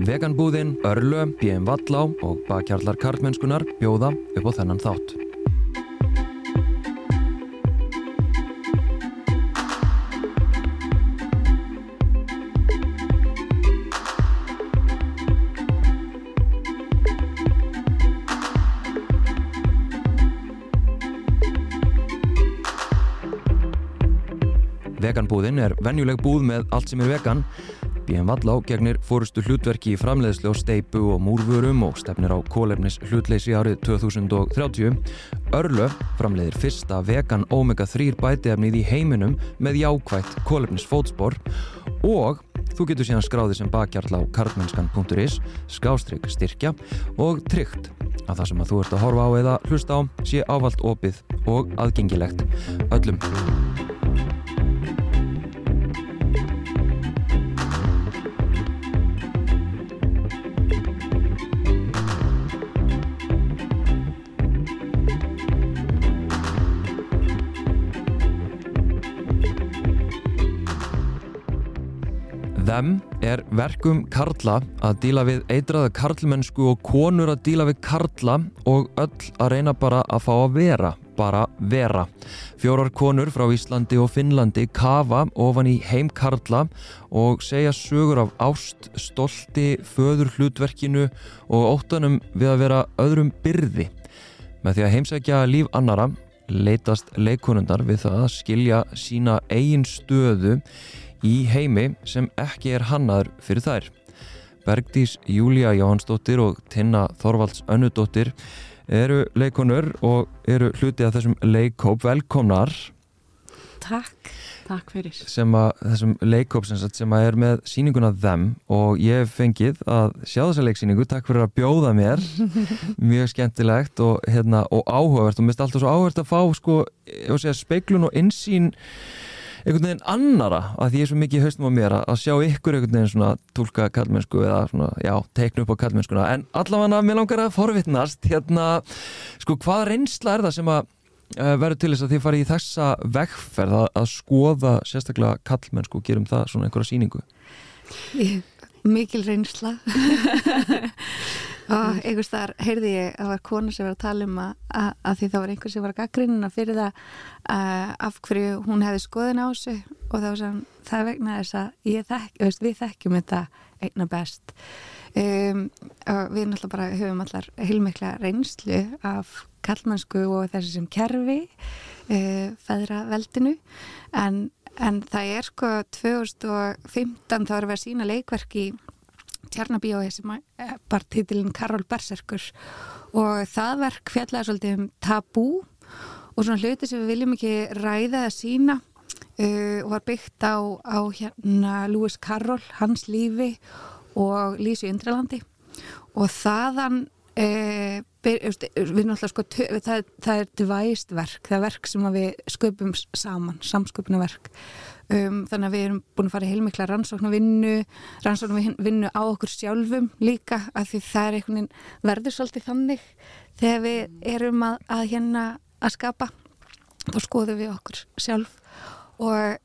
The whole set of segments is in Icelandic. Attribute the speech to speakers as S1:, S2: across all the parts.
S1: Veganbúðin, Örlö, BM Vallá og bakkjarlar karlmennskunar bjóða upp á þennan þátt. Veganbúðin er venjuleg búð með allt sem er vegan. BM Vallá gegnir fórustu hlutverki í framleiðslu á steipu og múrvörum og stefnir á kólefnis hlutleysi árið 2030. Örlö framleiðir fyrsta vegan omega-3 bætiefnið í heiminum með jákvægt kólefnis fótspor og þú getur síðan skráðið sem bakkjarl á karlmennskan.is, skástrygg styrkja og tryggt að það sem að þú ert að horfa á eða hlusta á sé ávalt opið og aðgengilegt öllum. Þemm er verkum karla að díla við eitraða karlmennsku og konur að díla við karla og öll að reyna bara að fá að vera, bara vera. Fjórar konur frá Íslandi og Finnlandi kafa ofan í heim karla og segja sögur af ást, stolti, föður hlutverkinu og óttanum við að vera öðrum byrði. Með því að heimsækja líf annara leitast leikonundar við það að skilja sína eigin stöðu í heimi sem ekki er hannaður fyrir þær. Bergdís Júlia Jóhannsdóttir og Tinna Þorvalds Önnudóttir eru leikonur og eru hluti af þessum leikóp velkomnar.
S2: Takk, takk fyrir.
S1: Sem að, þessum leikóp sem, sem að er með síninguna þeim og ég hef fengið að sjá þessa leiksíningu takk fyrir að bjóða mér. Mjög skemmtilegt og, hérna, og áhugavert og mér finnst alltaf svo áhugavert að fá sko, segja, speiklun og insýn einhvern veginn annara að því ég er svo mikið haustum á mér að sjá ykkur einhvern veginn svona tólka kallmennsku eða svona, já, teikna upp á kallmennskuna en allavega mér langar að forvittnast hérna, sko, hvað reynsla er það sem að uh, verður til þess að þið farið í þessa vegferð að, að skoða sérstaklega kallmennsku og gerum það svona einhverja síningu
S3: Mikil reynsla og einhvers þar heyrði ég að það var kona sem var að tala um að, að, að því það var einhver sem var að gaggrínuna fyrir það að, af hverju hún hefði skoðin á sig og það var sem það vegna þess að þekk, veist, við þekkjum þetta einna best. Um, og við náttúrulega bara höfum allar heilmikla reynslu af kallmannsku og þessi sem kerfi uh, feðra veldinu en, en það er sko 2015 þá við að sína leikverk í Tjarnabíói sem var títilinn Karol Berserkur. Og það verk fjallega svolítið um tabú og svona hluti sem við viljum ekki ræða að sína uh, og var byggt á, á hérna Lewis Carroll, hans lífi og Lísi Yndralandi og þaðan uh, byr, við náttúrulega sko það, það er devæst verk, það er verk sem við sköpum saman, samsköpunarverk Um, þannig að við erum búin að fara heilmikla rannsóknarvinnu, rannsóknarvinnu á okkur sjálfum líka af því það er einhvern veginn verður svolítið þannig þegar við erum að, að hérna að skapa. Þá skoðum við okkur sjálf. Og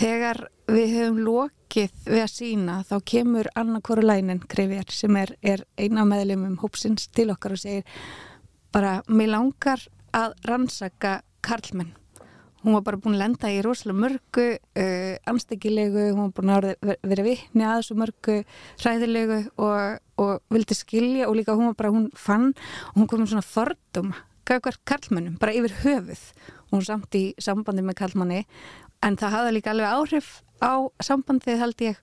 S3: þegar við höfum lokið við að sína þá kemur Anna Korulænin Krivjar sem er, er eina meðlum um hópsins til okkar og segir bara, mér langar að rannsaka karlmenn hún var bara búin að lenda í rosalega mörgu uh, anstekilegu, hún var búin að vera vittni að þessu mörgu hræðilegu og, og vildi skilja og líka hún var bara, hún fann og hún kom um svona fordum kakvar karlmannum, bara yfir höfuð. Hún samt í sambandi með karlmanni en það hafði líka alveg áhrif á sambandið held ég.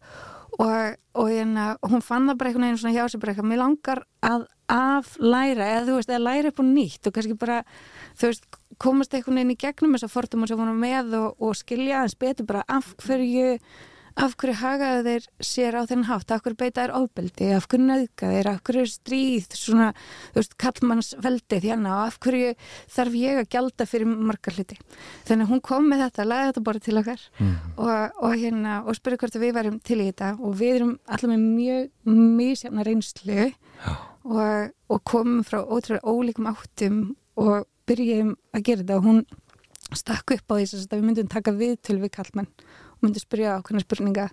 S3: Og, og hérna, hún fann það bara einhvern veginn svona hjá sig bara eitthvað, mér langar að aflæra, eða þú veist, að læra upp og nýtt og kannski bara, þú veist komast einhvern veginn í gegnum þess að forduma sem voru með og, og skilja aðeins betur bara af hverju af hverju hagaðu þeir sér á þennan hátt? Af hverju beita þeir ofbeldi, af hverju nöðga þeir? Af hverju stríð, svona þú veist, kallmannsveldi þérna og af hverju þarf ég að gjalda fyrir margar hluti? Þannig að hún kom með þetta laði þetta bara til okkar mm. og, og hérna, og spurði hvort við værum til í þetta og við erum allar með mjög mísjafna reynslu og, og komum frá ótrúlega ólíkum áttum og byrjum að gera þetta og hún stakk upp á því að við myndum taka við til við kallmenn og myndum spyrja hvernig spurninga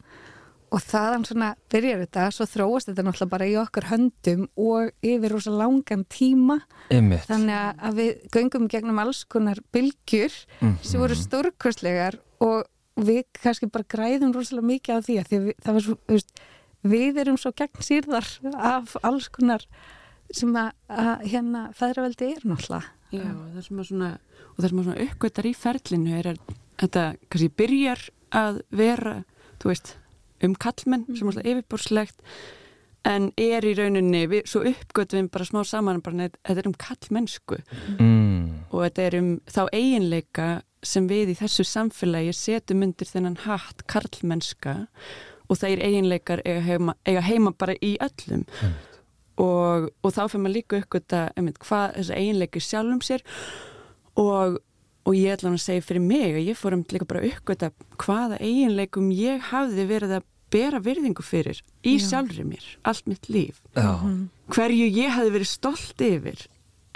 S3: og þaðan svona byrjar þetta svo þróast þetta náttúrulega bara í okkar höndum og yfir rosa langan tíma
S1: Einmitt.
S3: þannig að- við göngum gegnum alls konar bylgjur
S1: Mhm.
S3: sem voru stórkostlegar og við kannski bara græðum rosalega mikið á því að því að við, það var svo, þú veist, við erum svo gegn sýrðar af alls konar sem að, að hérna feðraveldi er náttúrulega
S2: Já, og það sem að svona, og það sem að svona uppgötar í ferlinu er að þetta kannski byrjar að vera, þú veist, um kallmenn sem er alltaf yfirbúrslegt en er í rauninni, við, svo uppgötum við bara smá saman, bara þetta er um kallmennsku
S1: mm.
S2: og þetta er um þá eiginleika sem við í þessu samfélagi setjum undir þennan hatt karlmennska og þeir eiginleikar eiga heima, eiga heima bara í öllum og, og þá fyrir maður líka uppgöta einmitt, hvað þessi eiginleiki sjálfum sér. Og, og ég ætla hann að segja fyrir mig að ég fór um líka bara að uppgöta hvaða eiginleikum ég hafði verið að bera virðingu fyrir í
S3: Já.
S2: sjálfri mér, allt mitt líf.
S1: Já,
S2: hverju ég hafði verið stolt yfir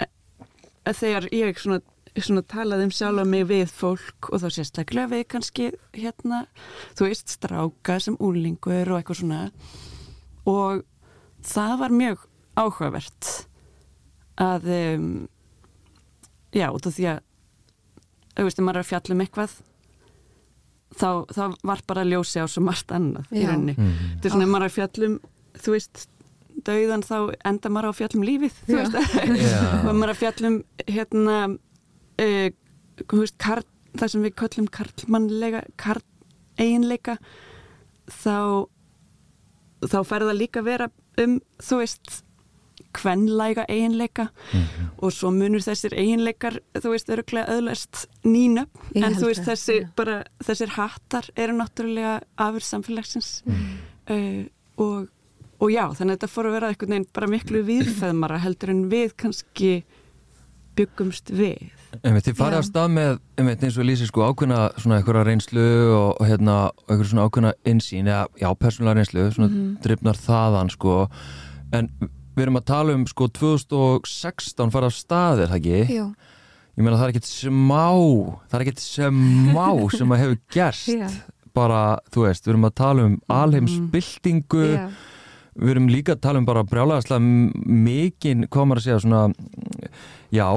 S2: eh, eh, þegar ég svona, svona talaði um sjálfa mig við fólk og þá sérstaklega við kannski hérna, þú veist, stráka sem úlingur og eitthvað svona. Og það var mjög áhugavert að um, já, út af því að þú veist, ef maður er að fjalla um eitthvað þá, þá var bara ljósi á svo margt annað í rauninni.
S1: Mm.
S2: þetta er svona, ef maður er að fjallum þú veist, dauðan þá enda maður á að fjallum lífið, þú
S3: Já.
S2: veist. Og maður er að fjallum hérna uh, þú veist, karl, það sem við köllum karlmannlega, karl eiginleika þá þá fer það líka að vera um, þú veist kvenlæga eiginleika.
S1: Mhm.
S2: og svo munur þessir eiginleikar þú veist, öruglega öðlast nýna en þú veist, þessi,
S3: já.
S2: bara, þessir hattar eru náttúrulega afur samfélagsins. Uh, og, og já, þannig að þetta fór að vera einhvern veginn bara miklu viðfæðmara heldur en við kannski byggumst við
S1: Einmitt, þið farið á stað með, einmitt, eins og lýsir sko ákveðna svona einhverja reynslu og, og hérna, einhverja svona ákveðna insýn eða, já, persónulega reynslu, svona
S3: Mhm.
S1: drifnar þaðan sko, en við erum að tala um sko 2016 farið á stað, er það ekki?
S3: Jú,
S1: Ég meina það er ekkert smá það er ekkert smá sem að hefur gerst.
S3: Já,
S1: bara, þú veist, við erum að tala um alheimsbyltingu.
S3: Já,
S1: við erum líka að tala um bara brjálæðislega mikinn, maður að segja svona, já,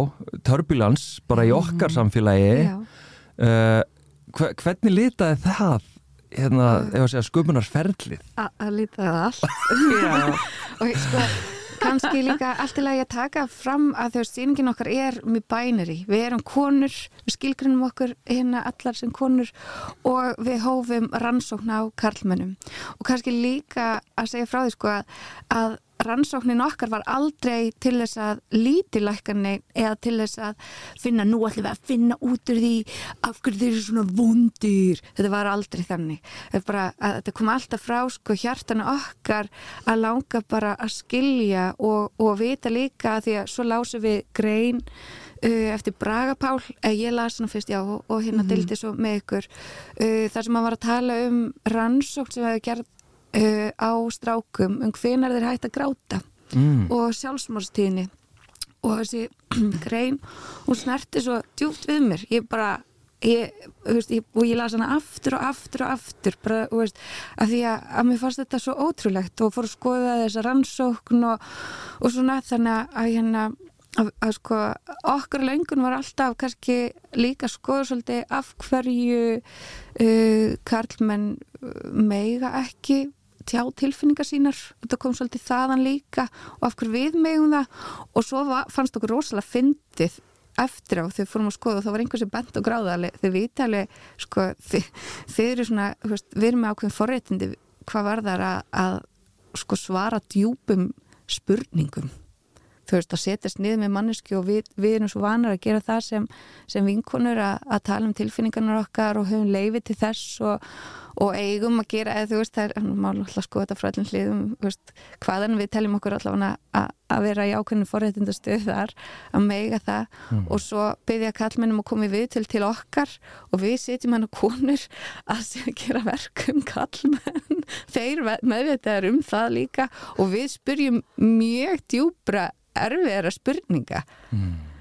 S1: turbulence bara í okkar samfélagi.
S3: Já.
S1: uh, hve- hvernig litaði það hérna, ef að segja sköpunarferlið?
S3: A- að líta það allt. Og sko, kannski líka allt í lagi að taka fram að þú veist, sýningin okkar er mjög bænari, við erum konur við skilgrunum okkur hérna allar sem konur og við hófum rannsókn á karlmönnum. Og kannski líka að segja frá því sko að, að rannsóknin okkar var aldrei til þess að lítilækkanni eða til þess að finna, nú ætlum við að finna út úr því af hverju þeir eru svona vondir. Þetta var aldrei þannig. Bara, þetta kom alltaf frá sko hjartanu okkar að langa bara að skilja og, og vita líka því að svo lásum við grein uh, eftir Bragapál, eða ég las hana fyrst já og, og hérna mm dildi svo með ykkur. Uh, þar sem maður var að tala um rannsókn sem hefði gerð uh, á strákum um hvenar þeir hægt að gráta
S1: mm.
S3: og sjálfsmórstíðni og þessi grein hún snerti svo djúpt við mér ég bara ég, veist, ég, og ég las hana aftur og aftur og aftur bara, veist, að því að, að mér fannst þetta svo ótrúlegt og fór að skoða þessa rannsókn og, og svona þannig að hérna að, að sko okkar löngun var alltaf kannski líka skoða svolítið af hverju uh, karlmenn meiga ekki tjá tilfinningar sínar. Þetta kom svolítið þaðan líka og af hverju við megum það. Og svo var, fannst okkur rosalega fyndið eftir á þegar fórum að skoða og það var einhver sem bent og gráðali þegar við ítalið sko, þið, þið eru svona, veist, við erum með ákveðin forréttindi. Hvað var þar að, að sko, svara djúpum spurningum þú veist, að setjast niður með manneski og við, við erum svo vanar að gera það sem, sem vinkonur að, að tala um tilfinningarnar okkar og höfum leiði til þess og, og eigum að gera, eða þú veist, það er má alltaf sko þetta frá allir hliðum, veist, hvaðan við teljum okkur allavega að, að vera í ákveðinu forréttindastöð þar, að meiga það. Og svo byggja kallmennum að koma í við til okkar og við setjum hann að konur að gera verkum kallmenn, þeir meðvitaðar um það líka og við spyrjum mjög djúbra erfiðara spurninga.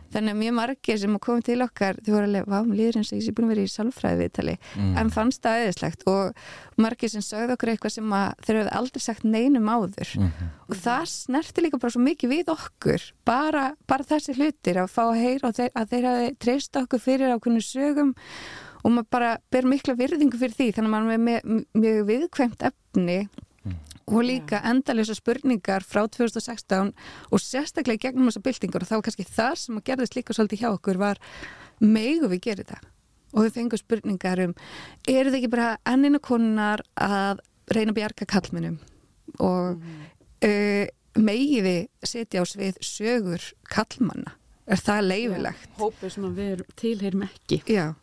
S3: Þannig að mjög margir sem komið til okkar þau voru alveg, vá, mér líður eins og ég sé búin að vera í sálfræði viðtali,
S1: Mm.
S3: en fannst það eðislegt og margir sem sögðu okkur eitthvað sem að þeir hefðu aldrei sagt neinum áður.
S1: Mhm.
S3: og það snerti líka bara svo mikið við okkur bara, bara þessi hlutir að fá að heyra og þeir, að þeir hafi treyst okkur fyrir ákveðinu sögum og maður bara ber mikla virðingu fyrir því. Þannig að maður er með mjög viðkvæmt efni og líka endalisa spurningar frá 2016 og sérstaklega gegnum þessar byltingur og það var kannski þar sem að gerðist líka svolítið hjá okkur var megu við gerir þetta og við fengum spurningar um eru þið ekki bara ennina konunar að reyna að bjarga kallmennum og mm. uh, megið við setja á svið sögur kallmanna er það leifilegt?
S2: Hópið sem við tilheyrum ekki.
S3: Já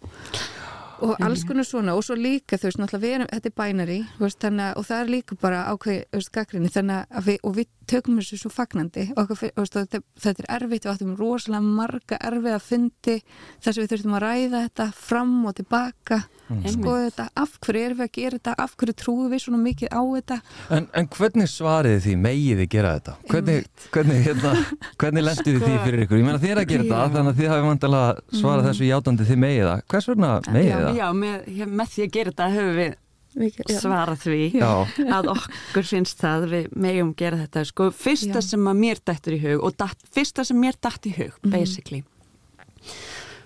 S3: og alls konar svona og svo líka þú veist náttúrulega við erum, þetta er bænari veist, og það er líka bara ákveð gaggrinni þannig að við, og við tökum þessu svo fagnandi og fyr, veist, þetta, er erfitt við áttum rosalega marga erfið að fundi þess að við þurftum að ræða þetta fram og tilbaka skoða þetta, af hverju erum við að gera þetta af hverju trúum við svona mikið á þetta
S1: En, en hvernig svariði því megið þið gera þetta? Hvernig, hvernig, hérna, hvernig lendiði
S2: Sko-
S1: því fyrir ykkur? Ég meina þið er að gera
S3: Já.
S1: þetta þannig að þið hafi vantilega svarað þessu játandi þið megið það. Hvers vegna megið það?
S2: Já, með, hér- með því að gera þetta höfum við Svarað því
S1: Já.
S2: að okkur finnst það við megum gera þetta sko, fyrsta
S3: Já.
S2: sem að mér dættur í hug og datt, fyrsta sem mér dætt í hug basically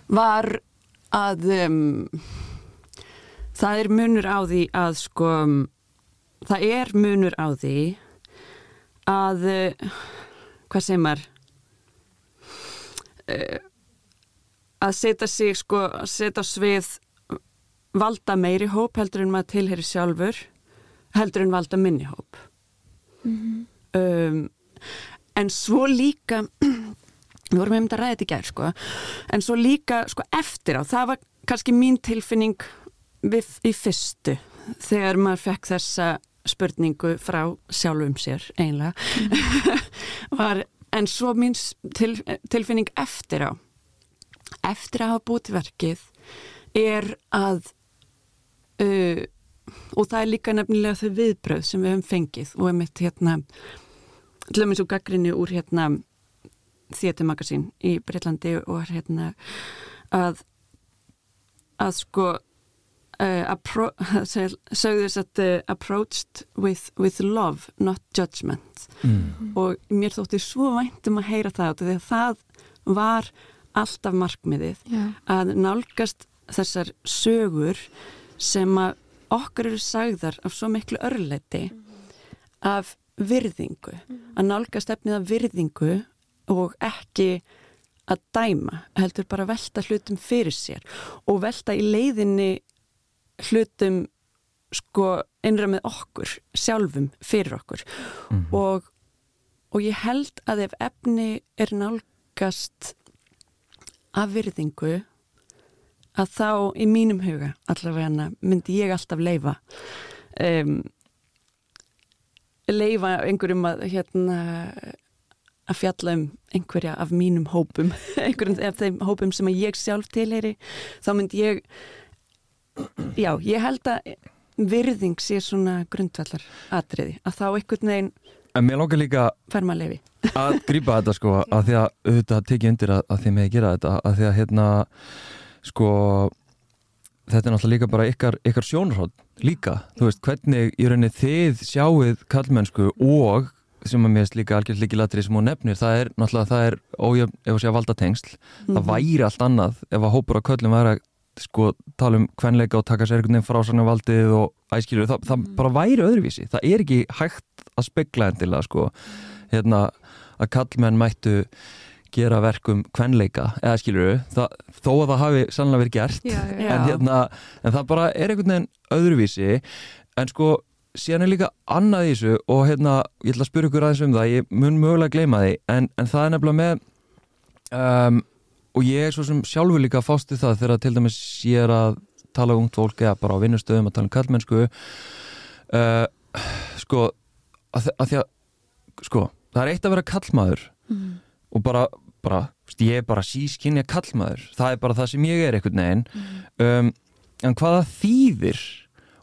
S2: var að um, það er munur á því að sko það er munur á því að uh, hvað segir maður uh, að setja sig sko, setja svið valda meiri hóp heldur en maður tilheri sjálfur heldur en valda minni hóp. Um, en svo líka við vorum ræða þetta í gær sko en svo líka sko eftir á það var kannski mín tilfinning við, í fyrstu þegar maður fekk þessa spurningu frá sjálfum sér einlega var, en svo mín til, tilfinning eftir á eftir að hafa búið til verkið er að uh, og það er líka nefnilega þau viðbröð sem við höfum fengið og einmitt hérna til dæmis úr gaggrinni úr hérna Magazine í Breitlandi og hérna að að sko uh, sögðu þess að uh, approached with, with love not judgment
S1: Mm.
S2: og mér þótti svo væntum að heyra það því að það var alltaf markmiðið
S3: Já.
S2: að nálgast þessar sögur sem að okkur eru sagðar af svo miklu örleiti af virðingu að nálgast efnið af virðingu og ekki að dæma, heldur bara að velta hlutum fyrir sér og velta í leiðinni hlutum sko innra með okkur sjálfum fyrir okkur. Og, og ég held að ef efni er nálgast af virðingu að þá í mínum huga allavega myndi ég alltaf leifa um, leifa einhverjum að hérna að fjalla um einhverja af mínum hópum einhverjum af þeim hópum sem að ég sjálf tilheyri þá myndi ég já, ég held að virðing sé svona grundvallar atriði, að þá einhvern veginn
S1: En mér langar líka
S2: leifi
S1: að grípa þetta sko að því að auðvitað tekið undir að, að þið með gera þetta að því að hérna sko þetta er náttúrulega líka bara ykkar, ykkar sjónarhótt líka, þú veist, hvernig í rauninni þið sjáuð kallmennsku og sem að mér veist líka algjörð líkilatri sem hún nefnir, það er náttúrulega það er ójöfn, ef að segja valda tengsl það væri allt annað ef að hópur á köllum væri að sko tala um kvenleika og taka sér einhvern veginn frásagnar valdið og æskilur, það, það bara væri öðruvísi, það er ekki hægt að spegla endilega sko hérna að kallmenn mættu gera verkum kvenleika eða skilur það, þó að það hafi sannlega verið gert
S3: Já, já.
S1: En, hérna, en það bara er einhvern veginn öðruvísi en sko síðan er líka annað í þessu og hérna, ég ætla að spyrja ykkur aðeins um það ég mun mögulega gleyma því en, en það er nefnilega með um, og ég er svo sem sjálfur líka að fást við það þegar til dæmis ég er að tala um ungt fólk eða bara á vinnustöðum að tala um kallmennsku uh, sko að, að því að sko, það er eitt að vera kallmaður
S3: Mm.
S1: Og bara, bara ég er bara sískinja kallmaður. Það er bara það sem ég er einhvern veginn. Um, en hvaða þýðir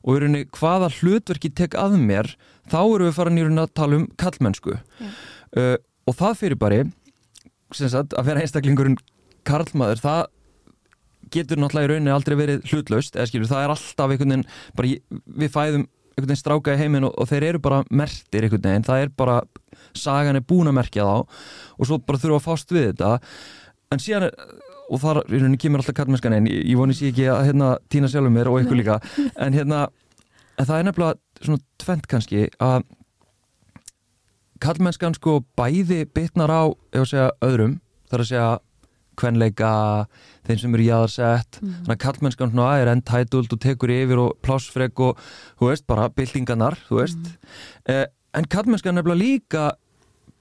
S1: og í rauninni hvaða hlutverki tek að mér þá erum við farin í rauninni að tala um kallmennsku
S3: Já.
S1: uh, og það fyrir bara sagt, að vera einstaklingurinn karlmaður það getur náttúrulega í rauninni aldrei verið hlutlaust eða skilur, það er alltaf einhvern veginn bara, við fæðum einhvern veginn stráka í heiminn og, og þeir eru bara mertir einhvern veginn, það er bara sagan er búin að merkja þá og svo bara þurfa að fást við þetta. En síðan og þar kemur alltaf kallmennskan einn, ég, ég voni sér ekki að hérna, týna sjálfum mér og ykkur líka. En hérna, en það er nefnilega svona tvent kannski að kallmennskan sko bæði bitnar á, ef að segja, öðrum þar að segja kvenleika þeim sem eru jáðarsett
S2: Mm.
S1: þannig að kallmennskan er entitled og tekur yfir og plássfrek og þú veist, bara byltingarnar, þú veist. Eh, en kallmennskan nefnilega líka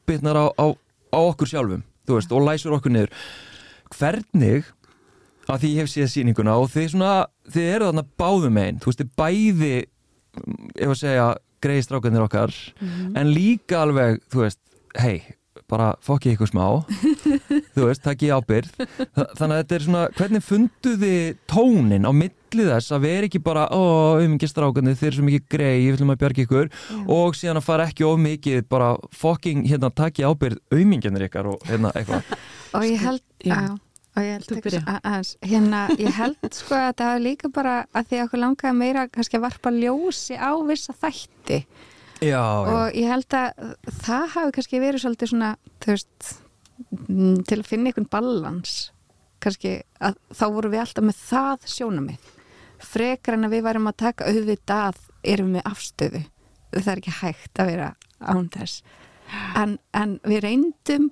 S1: bitnar á, á, á okkur sjálfum, þú veist, og læsur okkur niður. Hvernig að því ég hef séð sýninguna og þið svona þið eru þarna báðum einn, þú veist, þið bæði mm, ef að segja greiði strákanir okkar en líka alveg, þú veist, hei bara fokki ykkur smá. Þú veist, takk ég ábyrð Þa- þannig að þetta er svona, hvernig fundu þið tónin á milli þess að vera ekki bara ó, auðmingi strákanir, þeir eru svo mikið grei við ætlum að bjarga ykkur. Og síðan að fara ekki of mikið, bara fokking hérna, takk ég ábyrð auðminginir ykkar og hérna eitthvað.
S3: Og ég held
S2: já.
S3: á, og ég held ekki- að- aðeins, hérna, ég held sko að það er líka bara að því að okkur langaði meira kannski að varpa ljósi á vissa þætti
S1: já,
S3: og ég held að það hafi kannski verið svolítið svona veist mm, til að finna einhvern balans kannski að þá vorum við alltaf með það sjónamið frekar en að við værum að taka auðvitað erum við afstöðu. Það er ekki hægt að vera án þess. En, en við reyndum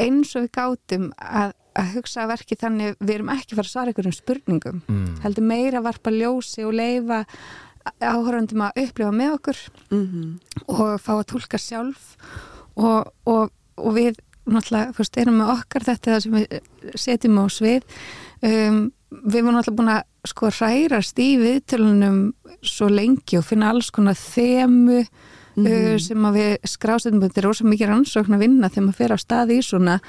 S3: eins og við gátum að, að hugsa að verki þannig við erum ekki fara að svara einhverjum spurningum.
S1: Mm.
S3: heldur meira að varpa ljósi og leifa áhörundum að upplifa með okkur
S2: Mhm.
S3: og fá að tólka sjálf. Og, og, og við náttúrulega, þú veist, erum með okkar þetta sem við setjum á svið. Um, við vorum náttúrulega búin að sko hrærast í viðtölunum svo lengi og finna alls konar þemu uh, sem að við skrásetum þetta er rosa mikið rannsókn að vinna þegar maður fer á stað í svona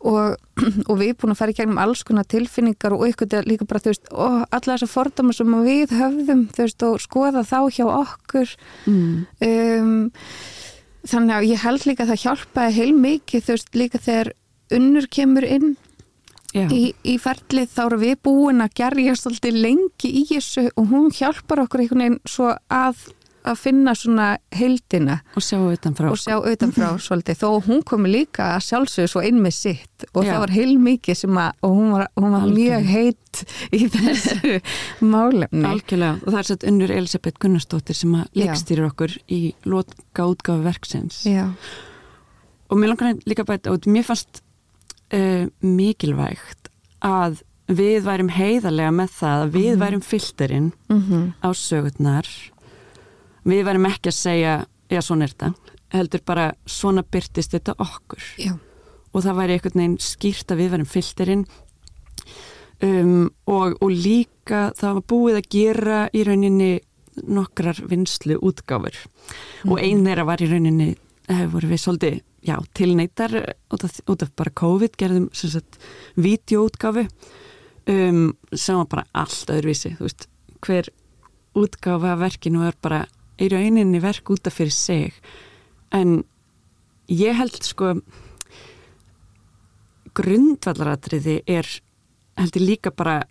S3: og, og við erum búin að fara í gegnum alls konar tilfinningar og ykkur líka bara, þú veist, og alla þessar fordama sem við höfðum, þú veist, og skoða þá hjá okkur
S2: Mm.
S3: um, þannig að ég held líka að það hjálpaði heil mikið þú veist líka þegar unnur kemur inn
S2: Já.
S3: í, í ferlið þá eru við búin að gerja svolítið lengi í þessu og hún hjálpar okkur einhvern veginn svo að, að finna svona heildina
S2: og sjá utan frá
S3: og sjá utanfrá svolítið. Þó hún komi líka að sjálfsögðu svo inn með sitt. Og
S2: Já.
S3: það var heil mikið sem að og hún var, hún var mjög heitt í þessu málefni.
S2: Algjörlega, og það er satt unnur Elisabeth Gunnarsdóttir sem að
S3: Já.
S2: leikstýrir okkur í útgáfi verksins.
S3: Já,
S2: og mér langar líka bæta út, mér fannst uh, mikilvægt að við værum heiðarlega með það að við værum filterinn
S3: mm
S2: á sögurnar við værum ekki að segja já svona er þetta, heldur bara svona byrtist þetta okkur.
S3: Já,
S2: og það væri einhvern veginn skýrt að við værum filterinn. Um, og, og líka það var búið að gera í rauninni nokkrar vinslu útgáfur og einn þeirra var í rauninni hefur voru við svolítið já, tilneitar út af, út af bara COVID gerðum sem sagt vídeoútgáfu um, sem var bara allt öðruvísi. Þú veist, hver útgáfa verkinu er bara í rauninni verk út af fyrir sig. En ég held sko grundvallaratriði er heldur líka bara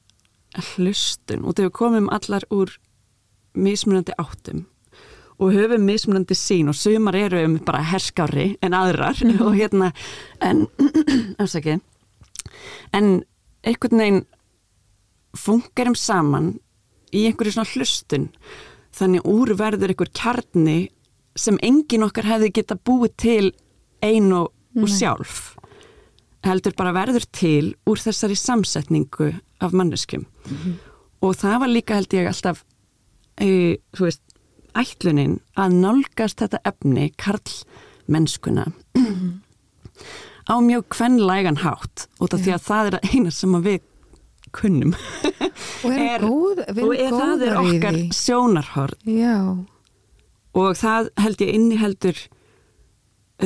S2: hlustun. Og þegar við komum allar úr mismunandi áttum. Og höfum mismunandi sín og sumar eru um bara herskári en aðrar. Og hérna en afsakið. En einhvern veginn fungerum saman í einhverju svona hlustun þannig úr verður einhver kjarni sem engin okkar hefði geta búið til ein og, og sjálf. Heldur bara verður til úr þessari samsetningu af manneskjum. Og það var líka held ég alltaf e, þú veist, ætlunin að nálgast þetta efni karl mennskuna á mjög kvenlægan hátt út af því að það er að eina sem að við kunnum.
S3: Og erum
S2: Er-
S3: góð,
S2: og er, það er okkar sjónarhorn.
S3: Já,
S2: og það held ég inni heldur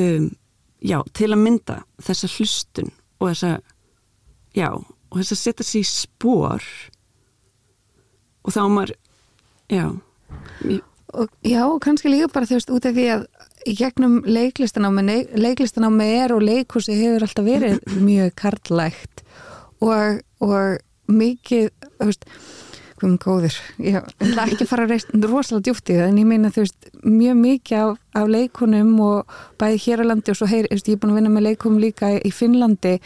S2: um, já, til að mynda þessa hlustun og þessa já, og þess að setja sig í spór og þá maður já
S3: og, já, og kannski líka bara þú veist út af því að í gegnum leiklistanámi, leiklistanámi er og leikhúsi hefur alltaf verið mjög karlægt og, og mikið þú um góður, ég ætla ekki að fara að reist rosalega djúpt í það en ég meina þú veist mjög mikið af, af leikunum og bæði hér á landi og svo heyr, ég er búin að vinna með leikum líka í Finnlandi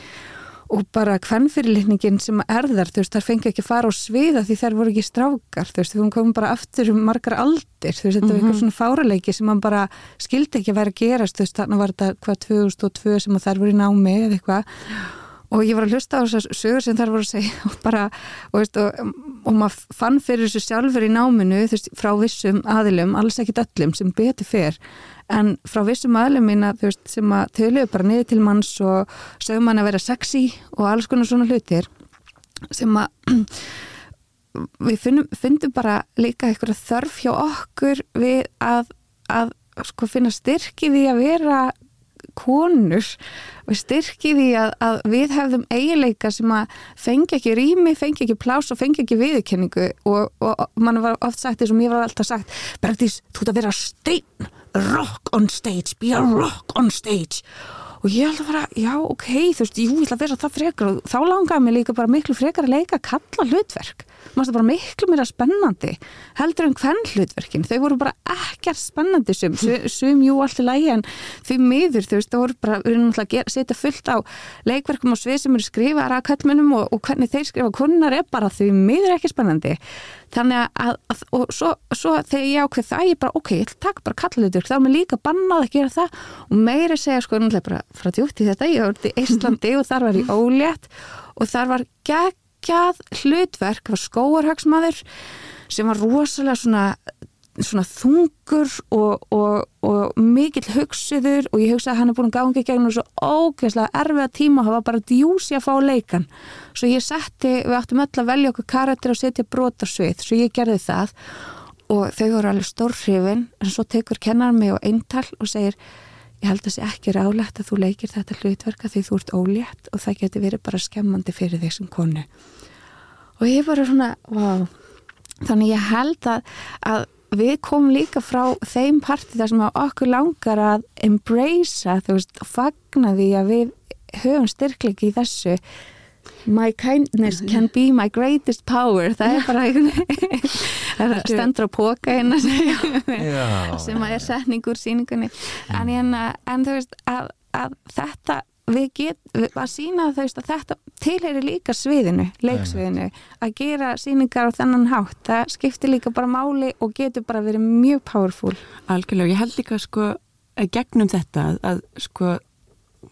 S3: og bara hvernfyrirlitningin sem er þar, þú veist, þar fengi ekki að fara á sviða því þær voru ekki strákar, þú veist, við komum bara aftur um margar aldir, þú veist, þetta mm -hmm. var eitthvað svona fáraleiki sem man bara skildi ekki að vera að gerast, þú veist, þannig var þetta hvað 2002 sem þær voru í námi eða eitthvað og ég var að hlusta á þessar sögur sem þær voru að segja og bara, og veist, og, og maður fann fyrir þessu sjálfur í náminu, þú veist, frá vissum aðilum, alls ekkit öllum sem betur fyrr en frá vissum aðlum mína veist, sem að töluðu bara niður til manns og sögum hann að vera sexy og alls konar svona hlutir sem að við finnum, finnum bara líka eitthvað þörf hjá okkur við að, að sko, finna styrki við að vera konur og styrki því að, að við hefðum eiginleika sem að fengi ekki rými, fengi ekki plás og fengi ekki viðkenningu og, og mann var oft sagt því sem ég var alltaf sagt Bergdís, þú ert að vera stein rock on stage, be a rock on stage. Og ég held að fara, já ok, þú veist, ég ætla að vera það frekar og þá langaði mig líka bara miklu frekar að leika að kalla hlutverk maður það bara miklu mér að spennandi heldur en hvern hlutverkin, þau voru bara ekkert spennandi sum, sum jú allt í lægi en þau miður þú veist, það voru bara, við erum náttúrulega að setja fullt á leikverkum og svið sem eru skrifaðar að kallmennum og, og hvernig þeir skrifa kunnar er bara þau miður ekki spennandi. Þannig að, að og svo, svo þegar ég ákveð það, ég bara ok, ég taka bara kallhlutverk, þá er mér líka bannað að gera það og meiri segja sko, náttúrulega bara frá þetta, var í Íslandi og þar var ég geggjað hlutverk var skóarhagsmaður sem var rosalega svona, svona þungur og, og, og mikill hugsiður og ég hugsa að hann er búin að ganga í gegnum svo ógeðslega erfiða tíma og það var bara djúsi að fá leikan. Svo ég setti, við áttum öll að velja okkur karakter og setja brotarsvið svo ég gerði það og þau voru alveg stórhrifin en svo tekur kennar mig og eintal og segir ég held að það sé ekki rálegt að þú leikir þetta hlutverka því þú ert ólétt og það getur verið bara skemmandi fyrir því sem konu og ég var svona wow. þannig ég held að, að við komum líka frá þeim parti þar sem okkur langar að embracea, þú veist, fagna því að við höfum styrklegi í þessu my kindness can be my greatest power. Það er bara stendur á póka hérna. Sem að er setning úr síningunni en, en, en þú veist að, að þetta við getum að sína þau að þetta tilheyri líka sviðinu, leiksviðinu. Að gera síningar á þennan hátt það skiptir líka bara máli og getur bara verið mjög powerful.
S2: Algjörlega, ég held líka sko gegnum þetta að sko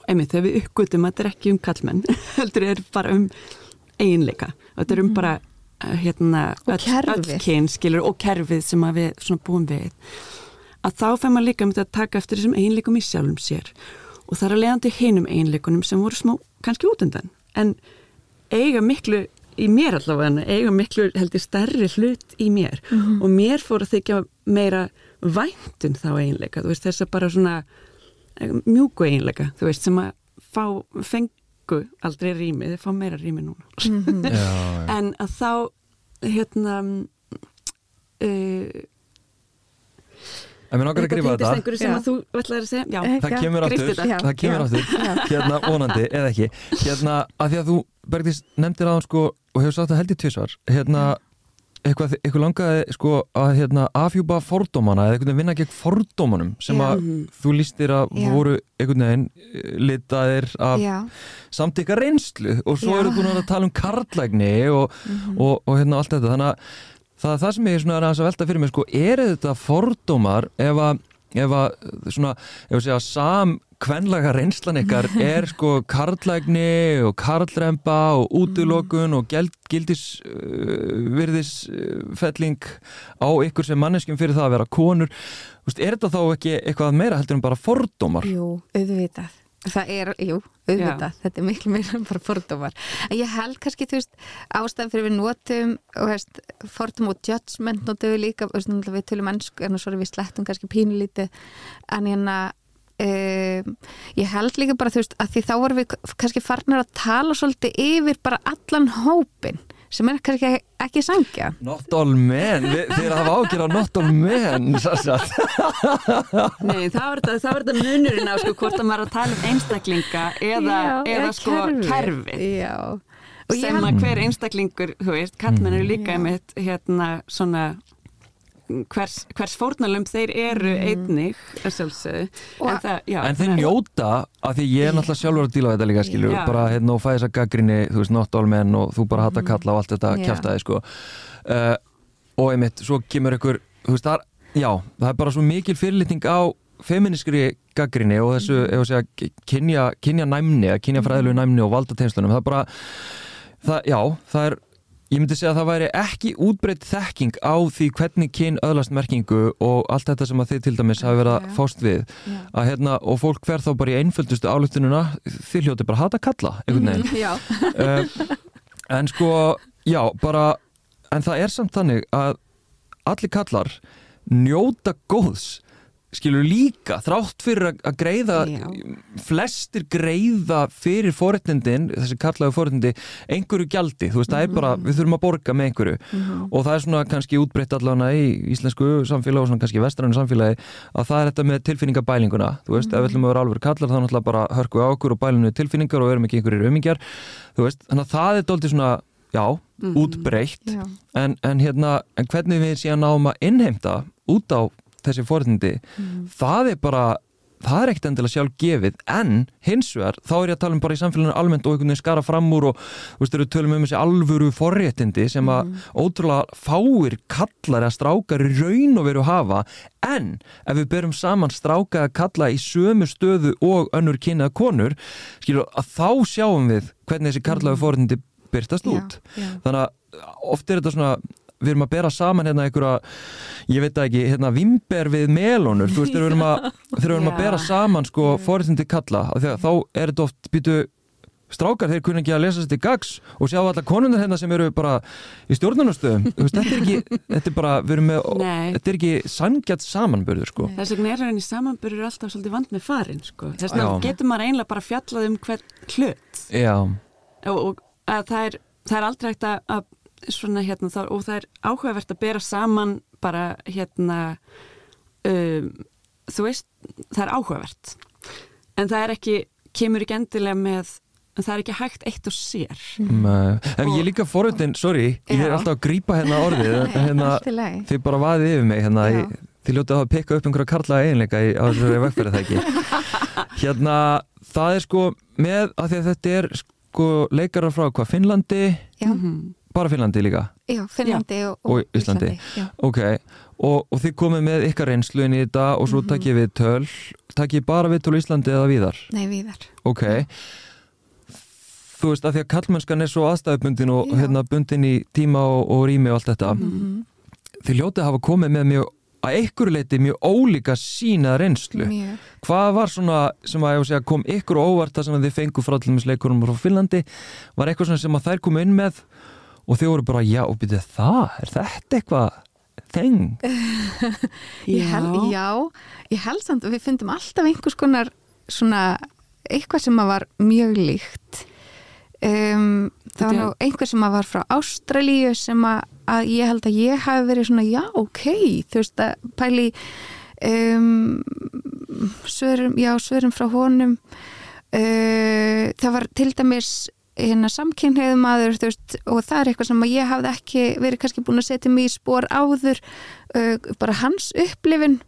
S2: einmitt þegar við uppgötum að þetta er ekki um kallmenn heldur er bara um eiginleika. Og þetta er um mhm. bara eh, hérna öll kyn og kerfið sem við búum við. Að þá fær maður líka um þetta að taka eftir þessum eiginleikum í sjálfum sér. Og það er að leiðandi hinum eiginleikunum sem voru smá kannski útundan en eiga miklu í mér allavega, eiga miklu heldur stærri hlut í mér. Mm -hmm. og mér fór að þykja meira væntun þá eiginleika, þú veist þess að bara svona mjúku eiginleika, þú veist sem að fá, fengu aldrei rými, þau fá meira rými núna. Mm -hmm. já, já. en að þá hérna uh,
S1: En mér nákvæmlega að gripa
S2: þetta.
S1: Það kemur áttur Það kemur áttur Hérna vonandi eða ekki. Hérna að því að þú Bergdís nefndir á hann sko og hefur sagt það held í tvísvar Hérna eitthvað, eitthvað langaði sko að hérna afhjúpa fordómana eða eitthvað vinna gegn fordómanum sem að Já. þú lístir að Já. voru einhvern veginn eh, litaðir af samtíka reynslu og svo eru þú náttúrulega að tala um karlægni og, mm -hmm. og, og hérna allt þetta þannig að það, það sem ég er svona að velta fyrir mig sko, er þetta fordómar ef að, ef að svona, ef að segja sam kvenlega reynslan ykkar er sko karlægni og karlremba og útilokun mm. og gildisvirðisfelling uh, á ykkur sem manneskjum fyrir það að vera konur er þetta þá ekki eitthvað meira heldur en bara fordómar?
S3: Jú, auðvitað Það er, jú, auðvitað, Já. þetta er miklu meira en bara fordómar. En ég held kannski, þú veist, ástæðan fyrir við notum, og veist, fordóm og judgment notum við líka, veist, við tölum ennsku, en svo er við slettum kannski pínulítið, en hérna, um, ég held líka bara, þú veist, að því þá vorum við kannski farnar að tala svolítið yfir bara allan hópin sem er kannski ekki sangja.
S1: Not all men, að hafa ágjör á not all men
S2: Nei, það var þetta munurinn á sko hvort að maður að tala um einstaklinga eða, Já, eða sko kerfi
S3: Já, Og ég
S2: sem
S3: held-
S2: að hver einstaklingur, þú veist, kallmenn eru líka einmitt hérna svona hvers, hvers fórnalum þeir eru einnig að sjálfsögðu.
S3: Og-
S2: en
S1: En þeir njóta, af því ég er náttúrulega sjálfur að díla við þetta líka, skilju,
S2: Já.
S1: bara hérna og fæði þess að gaggrinni, þú veist, not all men og þú bara hata kalla og allt þetta
S3: Já.
S1: kjaftaði, sko. Uh, og einmitt, svo kemur ykkur, þú veist, það er, já, það er bara svo mikil fyrirlitning á feministkri gaggrinni og þessu, ef að segja, kynja, kynja næmni, að kynja fræðilegu næmni og valda tegnslunum, það er bara það, já, það er ég myndi segja að það væri ekki útbreytt þekking á því hvernig kyn öðlast merkingu og allt þetta sem að þið til dæmis hafi verið að fást við. Að hérna, og fólk fer þá bara í einföldustu áluftununa þið hljóti bara að hata kalla
S3: Já,
S1: uh, en sko, já, bara en það er samt þannig að allir kallar njóta góðs skilur líka, þrátt fyrir að- greiða
S2: Já.
S1: flestir greiða fyrir forréttindin þessi kallaðu forréttindi, einhverju gjaldi. Þú veist, það er bara, við þurfum að borga með einhverju. Og það er svona kannski útbreytt allavega í íslensku samfélagi og svona kannski vestrannu samfélagi að það er þetta með tilfinningabælinguna þú veist, ef við ætlum að vera alveg kallar þá náttúrulega bara hörku á okkur og bælinu tilfinningar og erum ekki einhverjir umingjar, þú veist, þannig að það er dóltið svona, já, útbreytt.
S3: Já,
S1: en, en hérna, en þessi forréttindi, það er bara það er ekkert endilega sjálf gefið en hins vegar, þá er ég að tala um bara í samfélaginu almennt og einhvern veginn skara fram úr og þú veist, eru tölum um þessi alvöru forréttindi sem að ótrúlega fáir kallar eða strákar raun og veru hafa en ef við berum saman stráka að kalla í sömu stöðu og önnur kynnaða konur skilur, að þá sjáum við hvernig þessi karlaðu forréttindi byrtast
S3: já,
S1: út
S3: já.
S1: þannig að oft er þetta svona við erum að bera saman hérna einhverja ég veit ekki, hérna vimber við melónur. Þú veist, þegar við erum að, þegar við erum að bera saman sko forréttindi kalla af því að þá er þetta oft býtu strákar, þeir kunna ekki að lesa þetta í gags og sjá alla konundar hérna sem eru bara í veist, þetta er ekki þetta er bara, við erum með,
S2: Nei.
S1: þetta er ekki sangjart samanburður sko.
S2: Þess vegna er henni samanburður alltaf svolítið vand með farin sko. Þess vegna getur maður einlega bara fjallað um hvern hlut. Og, og að það, er, það er aldrei að, að svona hérna þá, og það er áhugavert að bera saman bara hérna um, þú veist, það er áhugavert. En það er ekki, kemur ekki endilega með það er ekki hægt eitt og sér.
S1: Nei. en ég líka forréttin, sorry ég er alltaf að grípa hérna orðið hérna, þið bara vaðið yfir mig hérna, í, þið ljótið að pikka upp einhverja karlaða eiginleika í, á þessari vegferði það ekki hérna, það er sko með, að því að þetta er sko leikarar frá hvað, Finnlandi?
S3: Já,
S2: Mhm.
S1: Bara Finnlandi líka,
S3: já, Finnlandi og,
S1: Og Íslandi.
S3: já.
S1: ok og, og þið komið með ykkar reynslu inn í þetta og svo takk ég við töl. Takk ég bara við töl Íslandi eða víðar?
S3: Nei, viðar
S1: ok. Þú veist, að því að kallmennskan er svo aðstæðubundin og
S3: Já.
S1: hérna bundin í tíma og, og rými og allt þetta.
S3: Mhm.
S1: þið ljótið að hafa komið með mjög að einhverju leiti mjög ólíka sína reynslu.
S3: Mjög.
S1: Hvað var svona sem að, ég á að segja, kom ykkur á óvart það sem að þið fengu frá allir með leikunum frá Finnlandi? Var eitthvað svona sem að þær komu inn með og þið voru bara, já, og byrjuð það, er þetta eitthvað þeng?
S3: Ég held, já, ég held samt við fundum alltaf einhvers konar svona eitthvað sem var mjög líkt. Um, það var nú einhver sem var frá Ástralíu sem að, að ég held að ég hafi verið svona já, ok, þú veist að pæli um, svörum, já, svörum frá honum. Uh, það var til dæmis hérna samkynhneið maður þú veist, og það er eitthvað sem að ég hafði ekki verið kannski búin að setja mig í spór áður. Uh, bara hans upplifin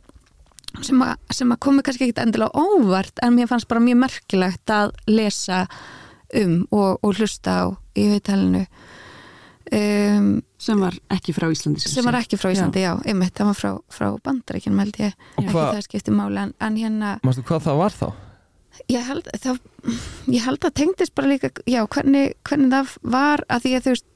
S3: sem að, sem að komi kannski ekkit endilega óvart en mér fannst bara mjög merkilegt að lesa um og, og hlusta á í veitalinu um,
S2: sem var ekki frá Íslandi
S3: sem var ekki frá Íslandi, já, einmitt, það var frá, frá bandarækjum held ég,
S1: Og
S3: ekki það skipti máli en, en hérna,
S1: Mástu hvað það var þá?
S3: Ég held það, ég held að tengdist bara líka já, hvernig, hvernig það var að því að þú veist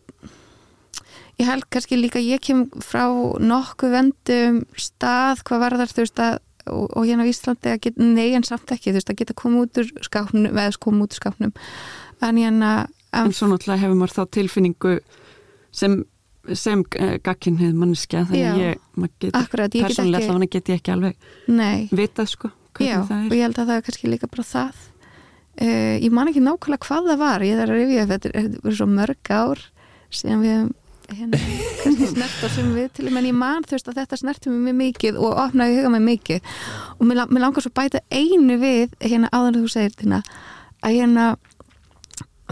S3: ég held kannski líka ég kem frá nokkuð vendum stað hvað var þar þú veist að og, og hérna á Íslandi að geta, nei en samt ekki þú veist að geta koma út úr skápnum eða koma út úr skápnum en hérna
S2: en svo náttúrulega hefur maður þá tilfinningu sem, sem uh, gagkinnið manneskja þannig
S3: Já.
S2: að ég, maður getur persónulega allavega get ég ekki alveg
S3: nei,
S2: vitað sko
S3: já, og ég held að það er kannski líka bara það. Uh, ég man ekki nákvæmlega hvað það var ég þarf að rifja þetta þetta er svo mörg ár síðan við hérna, kannski snert á sem við til menn ég man þú veist að þetta mig mjög mikið og opnaði huga mig mikið. Og mér, mér langar svo bæta einu við hérna áður en þú segir þína að hérna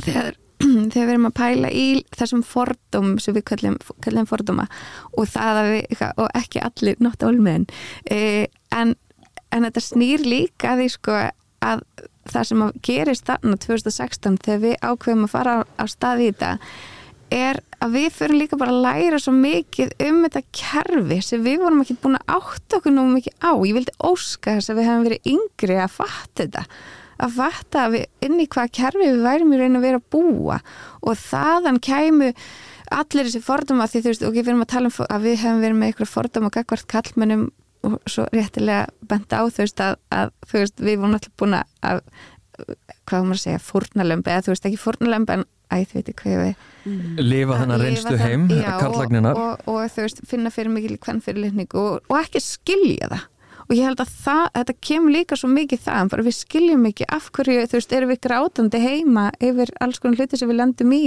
S3: þegar þegar við erum að pæla í þessum fordóm sem við kallum, kallum fordóma og það að við, og ekki allir nátt álmiðin e, en, en þetta snýr líka því sko að það sem gerist þarna 2016 þegar við ákveðum að fara á, á stað í þetta er að við fyrir líka bara að læra svo mikið um þetta kerfi sem við vorum ekki búin að átta okkur nú mikið á. Ég vildi óska þess að við hefum verið yngri að fatta þetta að fatta að við inn í hvað kerfi við værim í raun að vera að búa. Og þaðan kæmu allir þessi fordóma því þú veist og okay, við erum að tala um að við hefum verið með ykkur fordóma gagvart kallmennum og svo réttilega benda á þú veist að, að þú veist við vorum alltaf búin að hvað maður að segja, fórnalömbi eða þú veist ekki fórnalömbi en æð veit ekki hvað við
S1: mm. lifa þannig að reynstu heim
S3: karlagninar og, og, og þú veist finna fyrir mikil hvern fyrir litningu og, og ekki skilja það. Og ég held að það, þetta kemur líka svo mikið það, bara við skiljum ekki af hverju, þú veist, erum við grátandi heima yfir alls konar hluti sem við landum í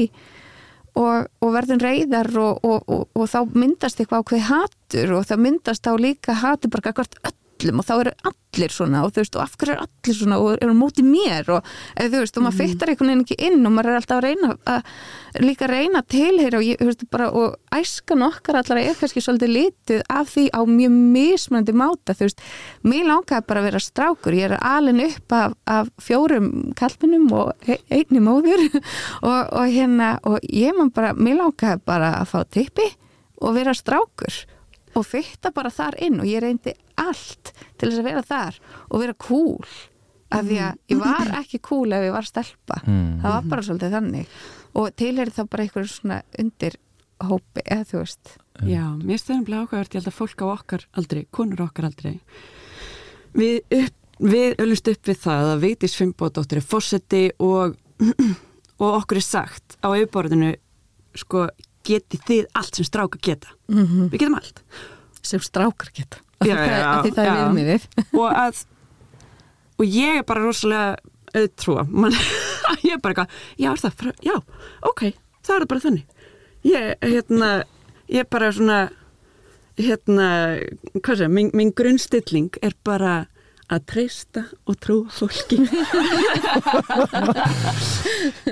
S3: og, og verðum reyðar og, og, og þá myndast eitthvað ákveð hattur og það myndast þá líka hattur bara hvert öll öllum og þá eru allir svona og þú veist og af hverju er allir svona og eru mútið mér og þú veist og maður mm. fyttar einhvern veginn ekki inn og maður er alltaf að reyna að líka reyna tilheyra og, ég, veist, bara, og æskan okkar allar er kannski svolítið litið af því á mjög mismunandi máta þú veist, mér langaði bara að vera strákur ég er alin upp af, af fjórum kalminum og einni móður og, og hérna og ég man bara, mér langaði bara að fá tippi og vera strákur og fyrta bara þar inn og ég reyndi allt til þess að vera þar og vera cool af því að ég var ekki cool ef ég var stelpa. Mm. það var bara svolítið þannig. Og tilherið þá bara einhverjum svona undir hópi eða þú veist.
S2: Já, mér stöðum bleið ákvæðast, ég held að fólk á okkar aldrei, konur okkar aldrei við, upp, við öllumst upp við það að Veitis Fimboðdóttir er fósetti og, og okkur er sagt á auðborðinu sko geti þið allt sem strákar geta. Mm -hmm. við getum allt.
S3: Sem strákar geta. Já, já, já, að það er viðmiðið.
S2: Og að og ég er bara rosalega auðtrúa. Ég er bara eitthvað, já er það já, ok, það er bara þannig. Ég, hérna ég er bara svona hérna, hvað sé, mín, mín grunnstilling er bara að treysta og trúa fólki.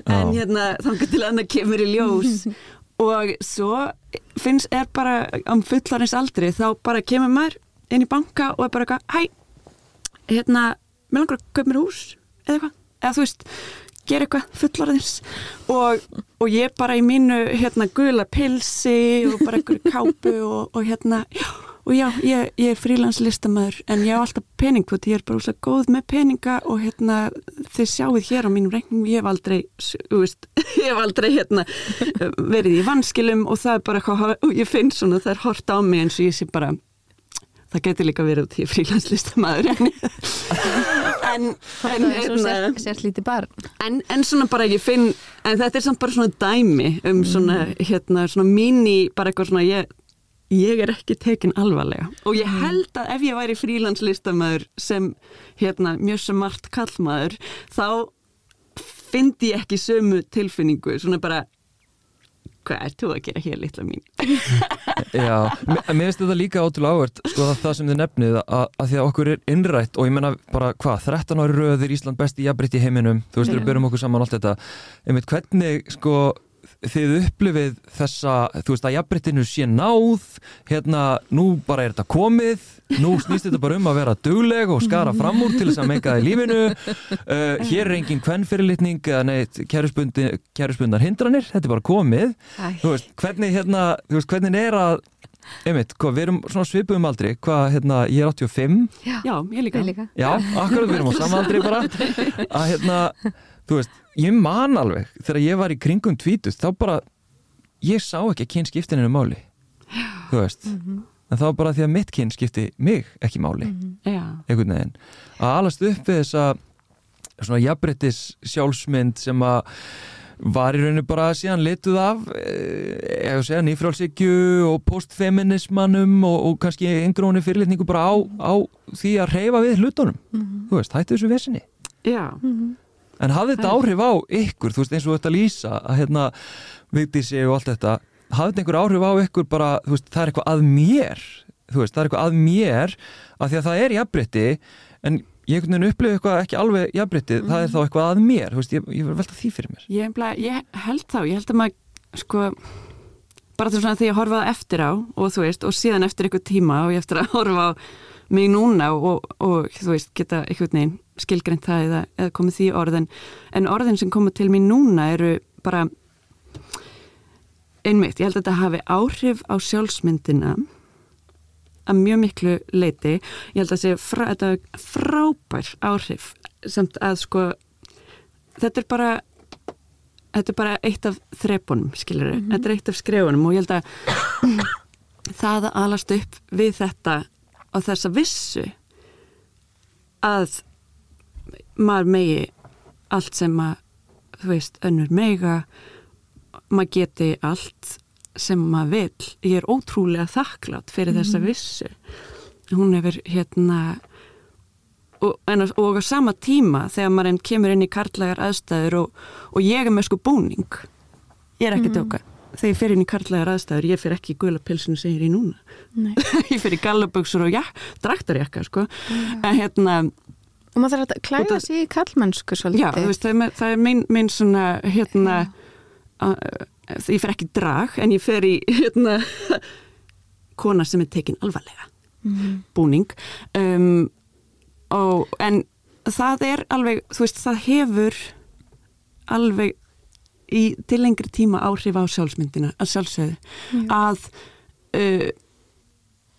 S2: En hérna þá getur annað kemur í ljós og svo finnst er bara um fullarins aldri þá bara kemur maður inn í banka og er bara eitthvað, hæ hérna, mér langar að köpa mér hús eða eitthvað, eða þú veist gera eitthvað fullarins og, og ég bara í mínu hérna gula pilsi og bara einhverju kápu og, og hérna, já og já, ég, ég er frílanslistamæður en ég á alltaf pening, þú veit, ég er bara úrslega góð með peninga og hérna þið sjáuð hér á mínum regnum, ég hef aldrei veist, ég hef aldrei hérna verið í vanskilum og það er bara og ég finn svona, það er hort á mig eins og ég sé bara það getur líka verið út í frílanslistamæður en en, en,
S3: hérna,
S2: en, en svona bara ég finn en þetta er samt bara svona dæmi um svona, hérna, svona mini, bara eitthvað svona ég ég er ekki tekin alvarlega. Og ég mm. held að ef ég væri frílandslistamæður sem hérna, mjög smart kallmæður þá fyndi ég ekki sömu tilfinningu. Svona bara hvað er þú að gera hér litla mín?
S1: Já, mér finnst þetta líka ótrúlega áhört sko það, það sem þið nefnið að, að því að okkur er innrætt og ég menna bara hvað 13 ári röðir Ísland besti jafnbritt í heiminum þú veist, við byrjum okkur saman allt þetta. Einmitt hvernig sko þið upplifið þessa, þú veist að jafnbryttinu sé náð, hérna nú bara er þetta komið, nú snýst þetta bara um að vera dugleg og skara fram úr til þess að meika það í lífinu. Uh, hér er engin kvennfyrirlitning eða neitt kærusbundar hindranir þetta er bara komið. Þú veist, hvernig hérna, þú veist, hvernig er að einmitt, hvað, við erum svona svipum aldrei hvað, hérna, ég er 85
S2: Já, ég líka,
S3: ég líka.
S1: Já, akkurat, við erum á samaldri bara. Að hérna, þú veist ég man alveg, þegar ég var í kringum tvítust, þá bara ég sá ekki að kynskiptininu máli þú veist mm -hmm. en þá bara því að mitt kyn skipti mig ekki máli mm
S2: -hmm.
S1: einhvern veginn að alast upp við þessa svona jafnbrettis sjálfsmynd sem að var í rauninu bara síðan lituð af eða segja nýfrálsíkju og postfeminismannum og, og kannski einhverjónu fyrirlitningu bara á, á því að reyfa við hlutunum mm -hmm. þú veist, hættu þessu vesinni
S2: Já mhm.
S1: En hafði þetta áhrif á ykkur, þú veist eins og þetta lýsa að hérna sig og allt þetta, hafði þetta einhver áhrif á ykkur bara, veist, það er eitthvað að mér, veist, það er eitthvað að mér að því að það er jafnbrytti, en ég einhvern veginn upplifu eitthvað ekki alveg jafnbryttið, það er þá eitthvað að mér. Veist, ég, ég verð velta því fyrir mér.
S2: Ég, ég held þá, ég held að maður sko, bara til svona því að horfa það eftir á og þú veist, og síðan eftir eitthvað tíma og ég eftir að horfa á mig núna og, og þú veist, geta eitthvað neginn skilgreint það eða, eða komið því orðin en orðin sem koma til mér núna eru bara einmitt, ég held að þetta hafi áhrif á sjálfsmyndina að mjög miklu leiti ég held að þetta frá, þetta er frábær áhrif samt að sko þetta er bara þetta er bara eitt af þrepunum skilur, mm -hmm. þetta er eitt af skrefunum og ég held að það að alast upp við þetta og þessa vissu að maður megi allt sem að þú veist, önnur mega maður geti allt sem maður vil ég er ótrúlega þakklátt fyrir mm. þessa vissu. Hún hefur hérna og, en, og á sama tíma þegar maður enn kemur inn í karlægar aðstæður og, og ég er með sko búning. Ég er ekki mm. döka þegar ég fer inn í karlægar aðstæður ég fer ekki í guðlapilsinu sem ég er í núna ég fer í gallaböksur og já, draktarjakka sko.
S3: Mm.
S2: en hérna
S3: og maður þarf að klæða sér í kallmennsku svolítið.
S2: Já, veist, það, er, það er minn, minn svona hérna ég fer ekki drag en ég fer í hérna, kona sem er tekin alvarlega. Mm. búning. Um, og, en það er alveg, þú veist, það hefur alveg í til lengri tíma áhrif á sjálfsmyndina að sjálfsögðu. Mm. að uh,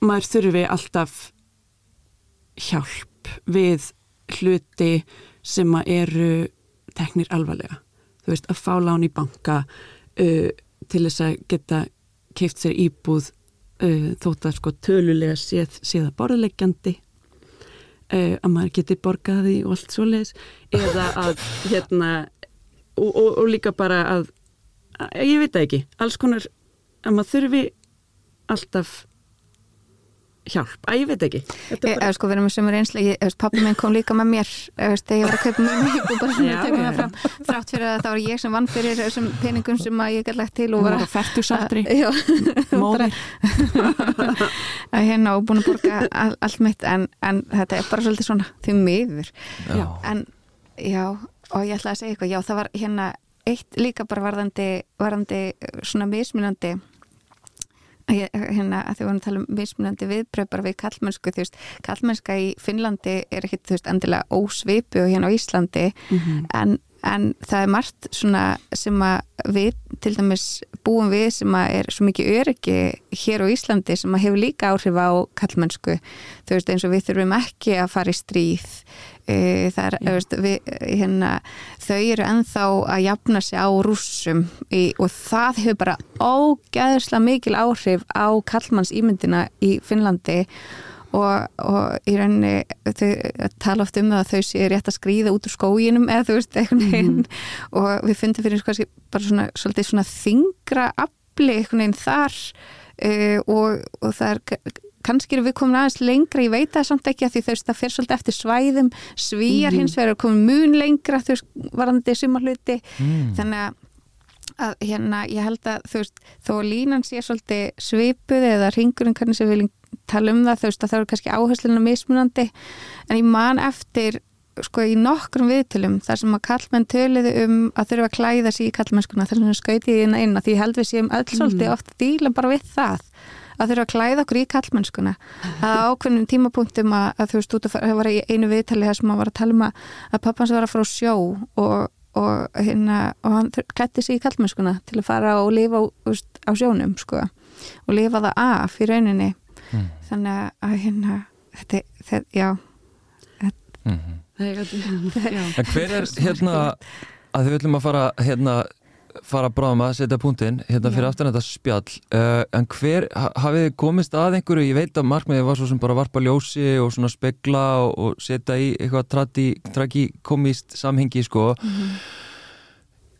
S2: maður þurfi alltaf hjálp við hluti sem eru teknir alvarlega. Þú veist, að fá lán í banka uh, til þess að geta keift sér íbúð uh, þótt að sko tölulega séð, séða borðlegjandi uh, að maður geti borgaði og allt svo leiðis eða að hérna og, og, og líka bara að, að ég veit ekki, alls konar að maður þurfi alltaf hjálp, að ég veit ekki.
S3: Bara... e, sko við erum með sömur einslega pappi minn kom líka með mér þegar ég var að kaupa mjög mjög og bara svona tökum það fram. Þrátt fyrir að það var ég sem vann fyrir þessum peningum sem að ég gæti lagt til og var
S2: að færtusaldri
S3: móður að hérna og búin að borga all, allt mitt. En, en þetta er bara svolítið svona því miður. Já. en já og ég ætla að segja eitthvað, já það var hérna eitt líka bara varðandi, varðandi svona mismunandi hérna að við varum að tala um mismunandi viðbröð bara við kallmennsku, þú veist kallmennska í Finnlandi er ekkit, þú veist, endilega ósvipu og hérna á Íslandi mm -hmm. en, en það er margt svona sem að við til dæmis búum við sem að er svo mikið öryggi hér á Íslandi sem að hefur líka áhrif á kallmennsku þú veist, eins og við þurfum ekki að fara í stríð E, er, veist, við, hérna, þau eru enþá að jafna sig á rússum í, og það hefur bara ógæðislega mikil áhrif á kallmanns ímyndina í Finnlandi og, og í rauninni þau tala oft um að þau sé rétt að skrýða út úr skóginum eða þú veist eitthvað mm -hmm. og við fundum fyrir bara svona, svona þingra afli eitthvað þar uh, og, og það er kannski eru við komin aðeins lengra, ég veit það samt ekki að því þau það fer svolítið eftir svæðum svíjar mm hins vegar er komin mun lengra veist, varandi sumarluti mm. þannig að, að hérna ég held að þú veist, þó línan sé svolítið svipuð eða ringurinn hvernig sem við viljum tala um það, þú veist að það eru kannski áhersluna mismunandi, en ég man eftir sko í nokkrum viðtölum þar sem að kallmenn töliði um að þurfa að klæða sér í kallmennskuna þar sem við skautiði inn að inn að því held við séum öll svolítið mm. oft díla bara við það að þurfa að klæða okkur í kallmennskuna að ákveðnum tímapunktum að, að þú veist, það var í einu viðtali þar sem maður var að tala um að, að pappans var að fara á sjó og, og, hérna, og hann klætti sig í kallmennskuna til að fara og lifa veist, á sjónum sko, og lifa það af í rauninni mm. þannig að hérna þetta, þetta já þetta, mm -hmm.
S1: Hver er hérna að þau viljum að fara hérna fara bráðum að setja punktinn hérna fyrir aftan þetta spjall. Uh, en hver, hafið þið komist að einhverju? Ég veit að markmiðið var svo sem bara varpa ljósi og svona spegla og, og setja í eitthvað tragikomist samhengi sko. Mm -hmm.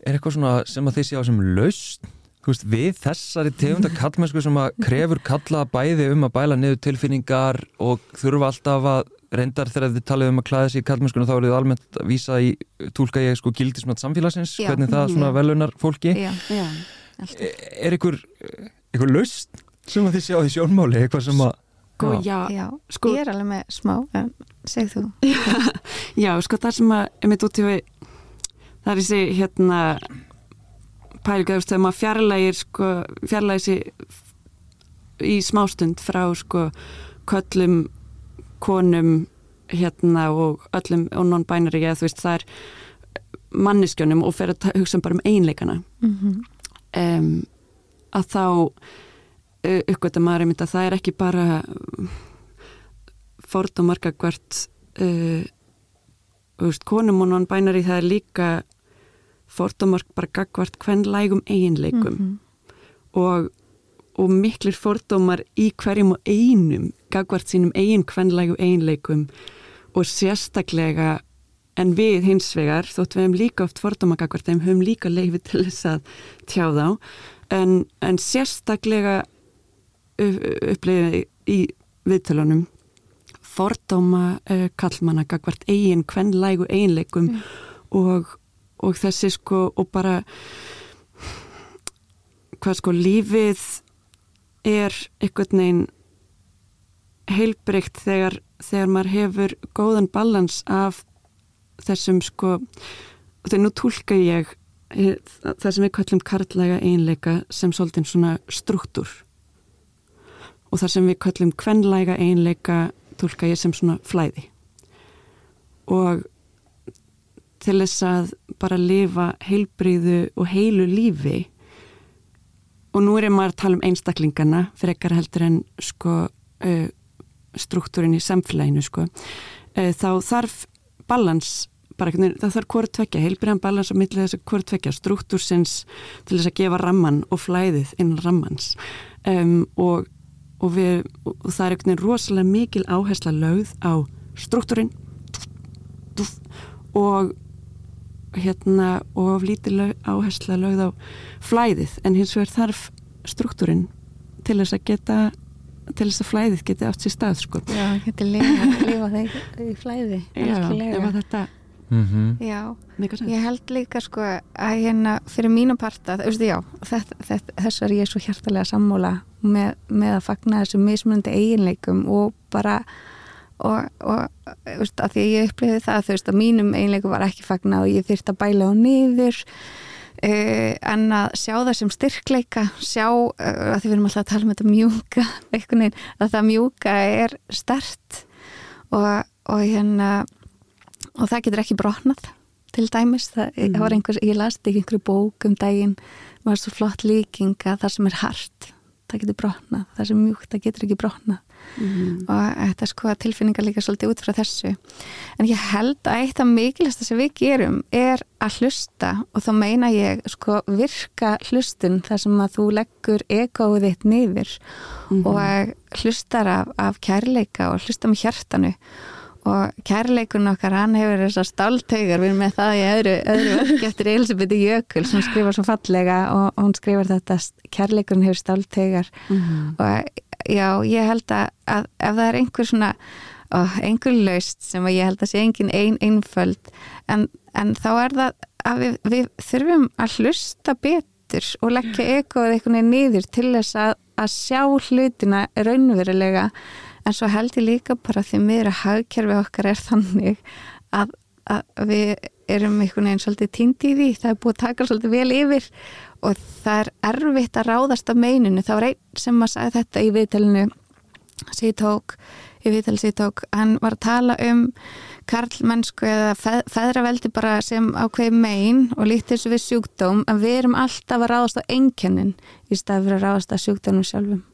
S1: er eitthvað svona sem að þið sé á sem laust veist, við þessari tegunda kallmennsku sem að krefur kalla bæði um að bæla niður tilfinningar og þurfa alltaf að reyndar þegar þið talið um að klæða sér í kallmennskunum þá er þið almennt að vísa í tólka ég sko gildismat samfélagsins já, hvernig það svona velunar fólki já, já, er ykkur ykkur laust sem að þið sjá því sjónmáli eitthvað sem að
S2: sko, já,
S3: Já,
S2: Sko-
S3: ég er alveg með smá, en segð þú.
S2: já, sko það sem að einmitt út í við það er þessi hérna veist, þegar maður fjarlægir sko, fjarlægir sig í smástund frá sko köllum konum hérna og öllum og non-binary eða þú veist, það er manneskjónum og fer að hugsa bara um einleikana
S3: Mm
S2: um, að þá uh, uppgöta maður einmitt að það er ekki bara fordómar gagvart uh, þú veist, konum og non-binary það er líka fordómar bara gagvart hvernlægum eiginleikum.
S3: Mhm.
S2: og, og miklir fordómar í hverjum og einum gagvart sínum eigin hvernlægu eiginleikum og sérstaklega en við hins vegar, þótt við hefum líka oft fordóma gagvart þeim, höfum líka leifi til þess að tjá þá en, en sérstaklega upplifið í viðtölunum fordóma uh, kallmanna gagvart eigin hvernlægu eiginleikum
S3: Mm.
S2: og, og þessi sko og bara hvað sko lífið er einhvern veginn heilbreykt þegar, þegar maður hefur góðan balans af þessum sko þegar nú tólka ég eh, það sem við kallum karlæga einleika sem svolítið svona struktúr. Og það sem við kallum kvenlæga einleika tólka ég sem svona flæði. Og til þess að bara lifa heilbríðu og heilu lífi og nú er maður að tala um einstaklingana frekar heldur en sko uh, struktúrin í samfélaginu sko. Uh, þá þarf balans bara einhvern veginn, það þarf hvort tvekja heilbriðan balans á millið þess að hvort tvekja struktúrsins til þess að gefa ramman og flæðið innan rammans. Um, og, og, við, og það er einhvern veginn rosalega mikil áhersla lögð á struktúrin og hérna og lítið áhersla lögð á flæðið. En hins vegar þarf struktúrin til þess að geta til þess að flæðið geti átt sér stað sko.
S3: Já, getur lifa, lifa þeir í flæði.
S2: Já, ef að þetta
S1: mm
S3: Já,
S2: meika sens.
S3: ég held líka sko að hérna fyrir mínu parta, þú veist, já, þetta, þetta, þess er ég svo hjartalega sammóla með, með að fagna þessum mismunandi eiginleikum og bara og, og veist, að því að ég upplifði það, þú veist, að mínum eiginleikum var ekki fagnað og ég þyrst að bæla á niður Uh, en að sjá það sem styrkleika sjá, uh, að því við erum alltaf að tala um þetta mjúka, einhvern veginn að það mjúka er stert og, og hérna og það getur ekki brotnað til dæmis, það, það var einhver ég las þetta í einhverju bók um daginn var svo flott líking að það sem er hart það getur brotnað, það sem mjúkt það getur ekki brotnað
S2: mm.
S3: og þetta er sko tilfinningar líka svolítið út frá þessu en ég held að eitt af mikilvægsta sem við gerum er að hlusta og þá meina ég sko virka hlustun þar sem að þú leggur egoið þitt niður
S2: Mhm.
S3: og hlustar af, af kærleika og hlustar með hjartanu og kærleikun okkar hann hefur þessar stáltaugar, við erum með það í öðru, öðru verki eftir Elisabeth Jökul sem skrifar svo fallega og, hún skrifar þetta kærleikun hefur stáltaugar
S2: Mm.
S3: og já, ég held að, að ef það er einhver svona einhver laust sem að ég held að sé engin ein einföld en, en þá er það að við, við þurfum að hlusta betur og leggja ekoð veginn niður til þess að, að sjá hlutina raunverulega en svo held ég líka bara því miður að hagkerfi okkar er þannig að, að við erum einhvern veginn svolítið týndi í því, það er búið að taka svolítið vel yfir og það er erfitt að ráðast af meininu, það var einn sem að sagði þetta í viðtælinu sem ég tók, í viðtæli sem ég tók hann var að tala um karlmennsku eða feð, feðraveldi bara sem ákveði mein og líkt þessu við sjúkdóm en við erum alltaf að ráðast á einkennin í stað fyrir að ráðast á sjúkdómum sjálfum.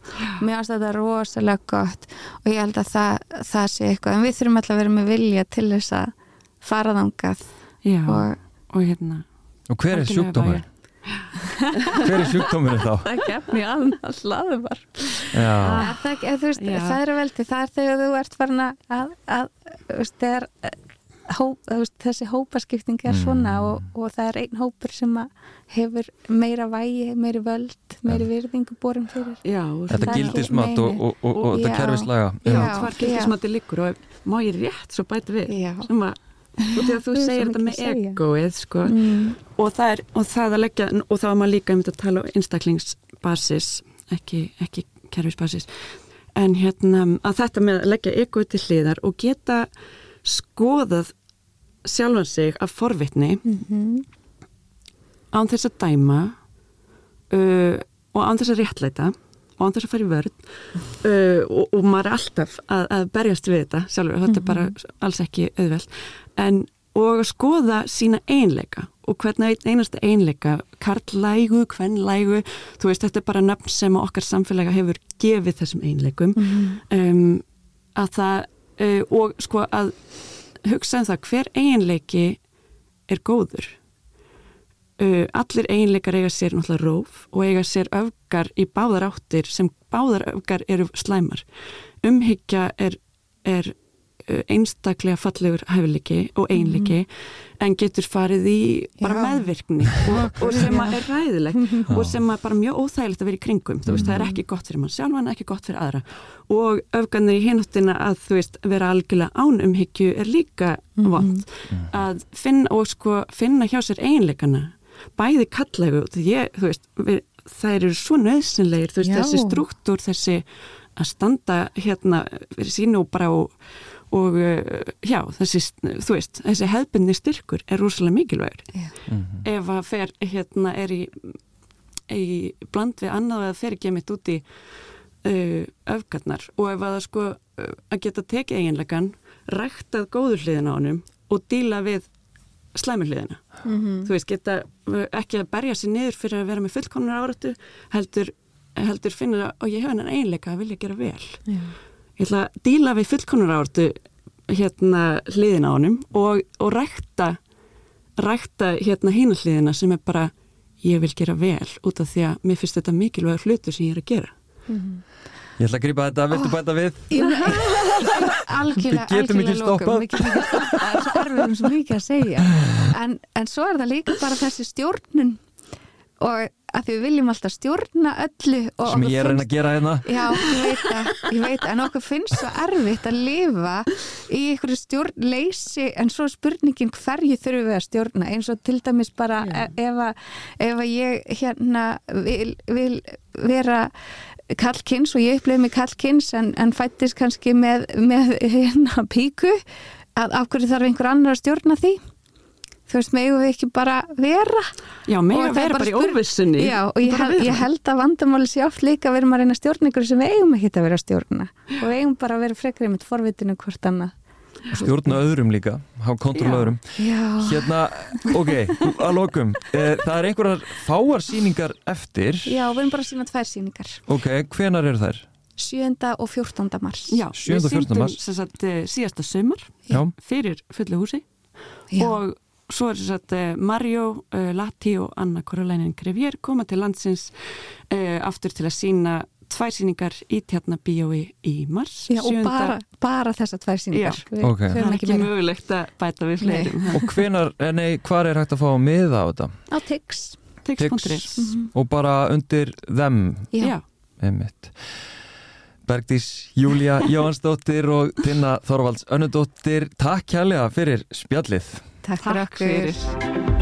S3: Mér finnst þetta rosalega gott og ég held að það, það sé eitthvað. En við þurfum alltaf að vera með vilja til þess að fara þangað
S2: Já,
S3: og
S2: og hérna
S1: Og hver er sjúkdómur? Hver er sjúkdómurinn þá?
S3: það gefni annars laðumar
S1: Já,
S3: það, eða, þú veist,
S2: Já.
S3: feðraveldi, það er þegar þú ert farin að, að, veist, þegar eh, hóp, þú veist, þessi hópaskipting er svona
S1: Mm.
S3: og, og það er einn hópur sem að hefur meira vægi, meiri völd meiri virðingu borin fyrir
S2: Já, og
S1: þetta
S3: það er
S1: gildismat og, og, og, og þetta
S3: Já.
S1: kerfislaga
S3: Já.
S2: Já, hvar gildismati liggur og má ég rétt svo bæta við
S3: Já.
S2: sem að, út af að þú segir þetta með egoið sko,
S3: mm,
S2: og, það er, og það að leggja og þá er maður líka um að tala á einstaklingsbasis ekki, ekki kerfisbasis. En hérna að þetta með að leggja egoið til hliðar og geta skoðað sjálfan sig af forvitni
S3: Mhm.
S2: án þess að dæma uh, og án þess að réttlæta og án þess að fara í vörð uh, og, og maður er alltaf að, að berjast við þetta sjálfur, þetta er bara alls ekki auðveld en og að skoða sína einleika og hvernig einasta einleika karlægu, kvennlægu þú veist, þetta er bara nöfn sem okkar samfélaga hefur gefið þessum einleikum um, að það uh, og sko að hugsa um það hver einleiki er góður uh, allir einleikar eiga sér náttúrulega róf og eiga sér öfgar í báðar áttir sem báðar öfgar eru slæmar. Umhyggja er, er einstaklega fallegur hæfileiki og einleiki en getur farið í bara
S3: Já.
S2: meðvirkni og, og sem að er ræðilegt og sem að bara mjög óþægilegt að vera í kringum. Þú veist, það er ekki gott fyrir mann sjálfan, ekki gott fyrir aðra. Og öfganir í hináttina að þú veist, vera algjörlega án umhyggju er líka vond að finna og sko finna hjá sér einleikana bæði kallægu, því ég, þú veist við, þær eru svo nöðsynlegir þú veist, þessi struktúr, þessi að standa hérna fyrir sínu og bara og, og uh, já, þessi, þú veist, þessi hefðbundni styrkur er rosalega mikilvægur.
S3: Já.
S2: ef að fer hérna er í, í bland við annað eða fer ekki mitt út í uh, öfgarnar og ef að það sko uh, að geta tekið eiginlegan ræktað góður hliðina á honum og díla við slæmur hliðina. Þú veist, geta uh, ekki að berja sér niður fyrir að vera með fullkomnar áratu heldur, heldur finna og ég hef hennan eiginleika að vilja gera vel.
S3: Já.
S2: ég ætla að díla við fullkomnar áratu hérna hliðina á honum og, og rækta rækta hérna hína hliðina sem er bara ég vil gera vel út af því að mér finnst þetta mikilvægur hlutur sem ég er að gera.
S1: Ég ætla að grípa þetta, viltu bæta við?
S3: Algjörlega,
S1: Við getum ekki
S3: algjörlega lokum. Við getum ekki stoppað, það er svo erfið um svo mikið að segja. En, en svo er það líka bara þessi stjórnun og að því við viljum alltaf stjórna öllu
S1: Sem ég er að reyna að gera hérna.
S3: Já, ég veit það, ég veit það, en okkur finnst svo erfitt að lifa í einhverju stjórnleysi. En svo spurningin hverju þurfum við að stjórna? Eins og til dæmis bara e- ef að, ef að ég hérna vil, vil vera kallkins og ég upplefi mig kallkins en, en fættist kannski með, með hérna píku. Að af hverju þarf einhver annar að stjórna því? Þú veist, megum við ekki bara vera?
S2: Já,
S3: það er
S2: vera
S3: bara
S2: í óvissunni.
S3: Já, og ég,
S2: vera.
S3: ég held að vandamáli sé oft líka að við erum að reyna ykkur sem við eigum ekki að vera stjórna. Og við eigum bara að vera frekar einmitt forvitinu hvort annað
S1: Stjórna öðrum líka, hafa kontrol öðrum
S3: Já,
S1: Hérna, ok, að lokum eh, Það er einhverjar fáar sýningar eftir
S3: já við erum bara að sína tvær síningar
S1: Ok, hvenar eru þær?
S3: 7. og 14. mars
S2: Já,
S1: 7.
S2: við
S1: og 14.
S2: sýndum
S1: mars.
S2: sem sagt, eh, síðasta sömur
S1: Já,
S2: fyrir fullu húsi
S3: Já.
S2: og svo er þess að uh, Mario, uh, Lati og Anna Koraleinin Grevier koma til landsins uh, aftur til að sína tvær síningar í tjarnabíói í mars
S3: Já, og bara, bara þessar tvær síningar
S2: Já.
S3: Við
S1: Ok.
S2: það
S3: höfum
S2: er
S3: ekki
S2: mögulegt að bæta við fleirum
S1: og hvenar, eh, nei, hvar er hægt að fá að miða á þetta?
S3: Á Tix.
S2: Tix.is
S1: Og bara undir þeim?
S2: Já,
S1: einmitt. Bergdís Júlia Jóhansdóttir og Tinna Þorvalds Önnudóttir Takk kærlega fyrir spjallið.
S3: Takk,
S2: takk
S3: fyrir.
S2: fyrir